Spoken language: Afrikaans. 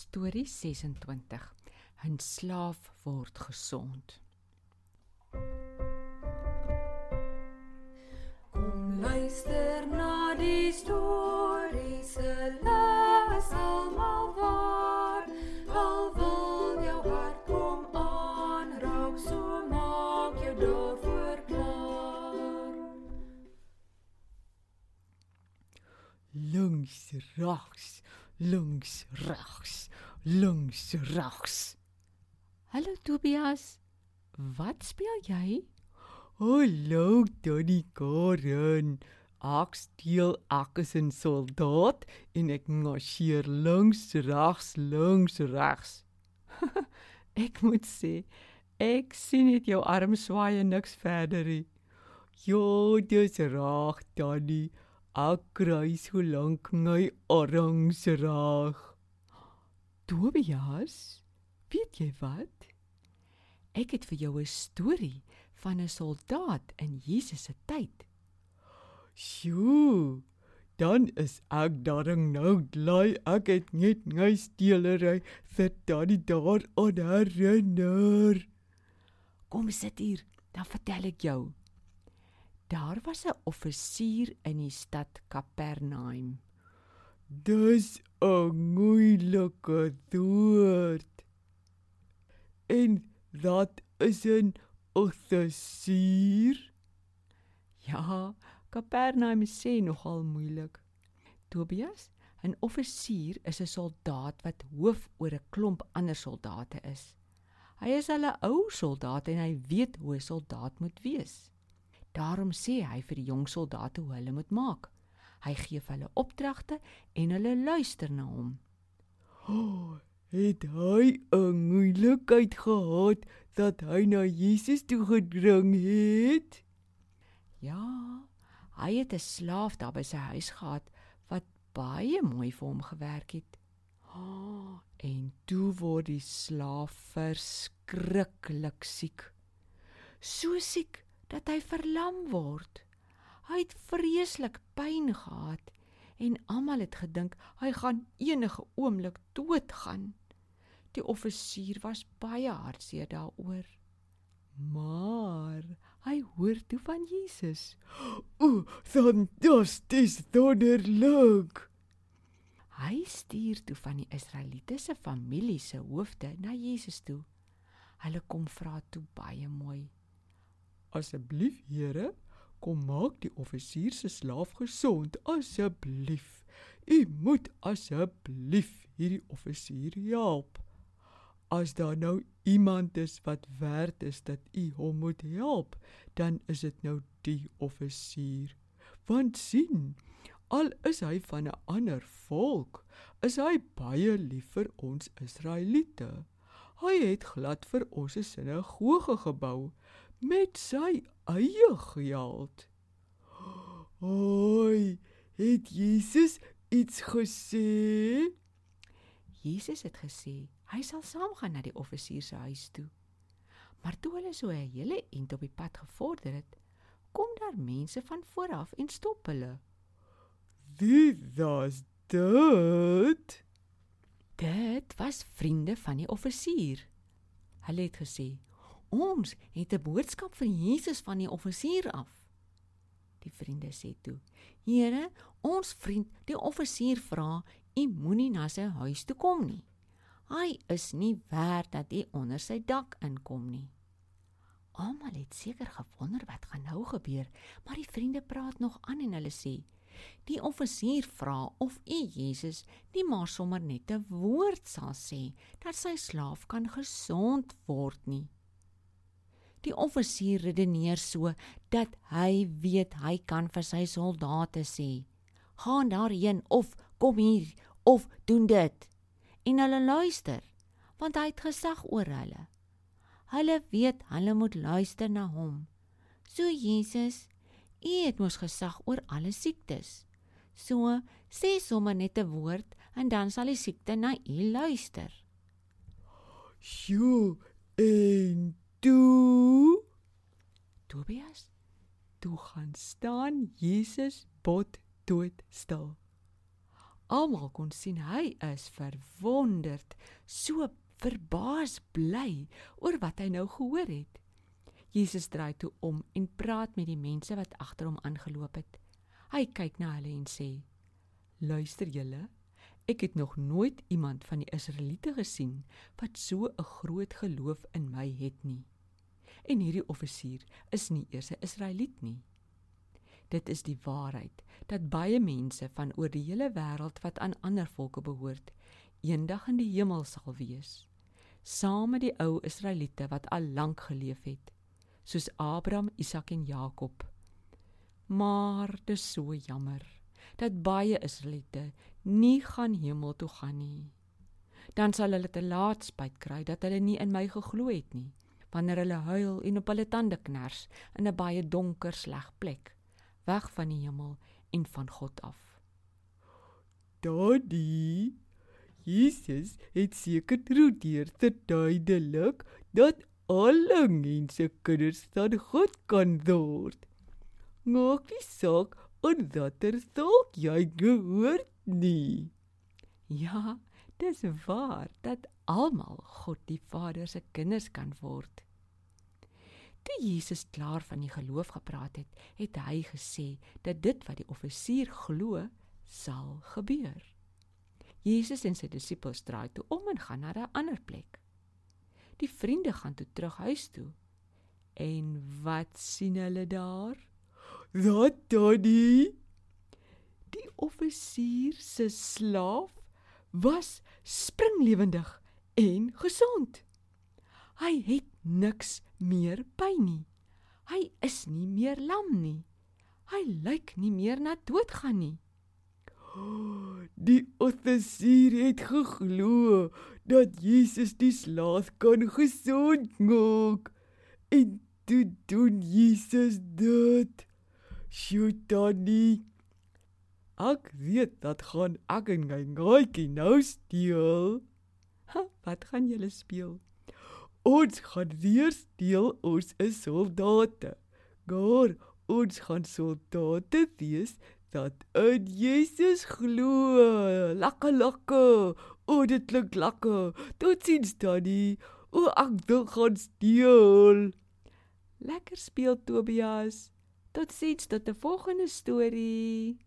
Storie 26. 'n Slaaf word gesond. Kom luister na die storie se les almal waar. Al wil jou hart kom aanraak, so maak jou daarvoor klaar. links regs links regs links regs Hallo Tobias. Wat speel jy? hallo Donnie Karen ek steel ek is 'n soldaat en ek marcheer links regs links regs Ek moet sê, ek sien net jou arm swaai en niks verder nie. ja dis reg Donnie ek kry so lank my arms reg Tobias, weet jy wat? Ek het vir jou 'n storie van 'n soldaat in Jesus se tyd. Sjoe. Dan is ek darm nou bly ek het net my steelery vir daardie daar aan herinner. Kom sit hier, dan vertel ek jou. Daar was 'n offisier in die stad Kapernaum. Dis 'n moeilike woord. En dat is 'n offisier. Ja, Kapernaum sê nogal moeilik. Tobias, 'n offisier is 'n soldaat wat hoof oor 'n klomp ander soldate is. Hy is 'n ou soldaat en hy weet hoe 'n soldaat moet wees. Daarom sê hy vir die jong soldate hoe hulle moet maak. Hy gee hulle opdragte en hulle luister na hom. Het hy 'n moeilikheid gehad dat hy na Jesus toe gedring het? Ja, hy het 'n slaaf daar by sy huis gehad wat baie mooi vir hom gewerk het. Oh, en toe word die slaaf verskriklik siek. So siek dat hy verlam word. Hy het vreeslik pyn gehad en almal het gedink hy gaan enige oomblik doodgaan. Die offisier was baie hartseer daaroor. Maar hy hoor toe van Jesus. O, fantasties, wonderlik. Hy stuur toe van die Israeliete se familie se hoofde na Jesus toe. Hulle kom vra toe baie mooi. Asseblief, Here, kom maak die offisier se slaaf gesond, asseblief. U moet asseblief hierdie offisier help. As daar nou iemand is wat werd is dat u hom moet help, dan is dit nou die offisier. Want sien, al is hy van 'n ander volk, is hy baie lief vir ons Israeliete. Hy het glad vir ons 'n sinagoge gebou met sy eie geld. Oi, het Jesus iets gesê? Jesus het gesê hy sal saamgaan na die offisier se huis toe. Maar toe hulle so 'n hele ent op die pad gevorder het, kom daar mense van voor af en stop hulle. Wie was dit? Dit was vriende van die offisier. Hulle het gesê: "Ons het 'n boodskap vir Jesus van die offisier af." Die vriende sê toe: "Here, ons vriend, die offisier vra, u moenie na sy huis toe kom nie. Hy is nie werd dat u onder sy dak inkom nie." Almal het seker gewonder wat gaan nou gebeur, maar die vriende praat nog aan en hulle sê: Die offisier vra of u Jesus nie maar sommer net 'n woord sal sê dat sy slaaf kan gesond word nie. Die offisier redeneer so dat hy weet hy kan vir sy soldate sê: "Gaan daarheen of kom hier of doen dit." En hulle luister, want hy het gesag oor hulle. Hulle weet hulle moet luister na hom. So Jesus, U het mos gesag oor alle siektes. So sê sommer net 'n woord en dan sal die siekte na U luister. Sjoe, en toe Tobias, toe gaan staan Jesus bot dood stil. Almal kon sien hy is verwonderd, so verbaas bly oor wat hy nou gehoor het. Jesus draai toe om en praat met die mense wat agter hom aangeloop het. Hy kyk na hulle en sê: "Luister julle, ek het nog nooit iemand van die Israeliete gesien wat so 'n groot geloof in my het nie. En hierdie offisier is nie eers 'n Israeliet nie." Dit is die waarheid dat baie mense van oor die hele wêreld wat aan ander volke behoort, eendag in die hemel sal wees, saam met die ou Israeliete wat al lank geleef het soos Abraham, Isak en Jakob. Maar dis so jammer dat baie Israeliete nie gaan hemel toe gaan nie. Dan sal hulle te laat spyt kry dat hulle nie in my geglo het nie, wanneer hulle huil en op hulle tande kners in 'n baie donker sleg plek, weg van die hemel en van God af. Daddy, Jesus het seker probeer te duidelik dat alle mense kinders van God kan word. Maak nie saak en dat er dalk jy gehoor nie. Ja, dis waar dat almal God die Vader se kinders kan word. Toe Jesus klaar van die geloof gepraat het, het hy gesê dat dit wat die offisier glo, sal gebeur. Jesus en sy disippels draai toe om en gaan na 'n ander plek. Die vriende gaan toe terug huis toe. En wat sien hulle daar? Wat daddy? Die offisier se slaaf was springlewendig en gesond. Hy het niks meer pyn nie. Hy is nie meer lam nie. Hy lyk nie meer na doodgaan nie. Die offisier het geglo dat Jesus die slaaf kan gesond maak. En toe doen Jesus dit. Sjoe Danny. Ek weet dat gaan ek en my gaatjie nou steel. Ha, wat gaan julle speel? Ons gaan weer steel ons is soldate. Gaar ons gaan soldate wees dat in Jesus glo. Lekker lekker. O, dit klink lekker. Totsiens Danny. O, ek wil gaan steel. Lekker speel Tobias. Totsiens tot 'n volgende storie.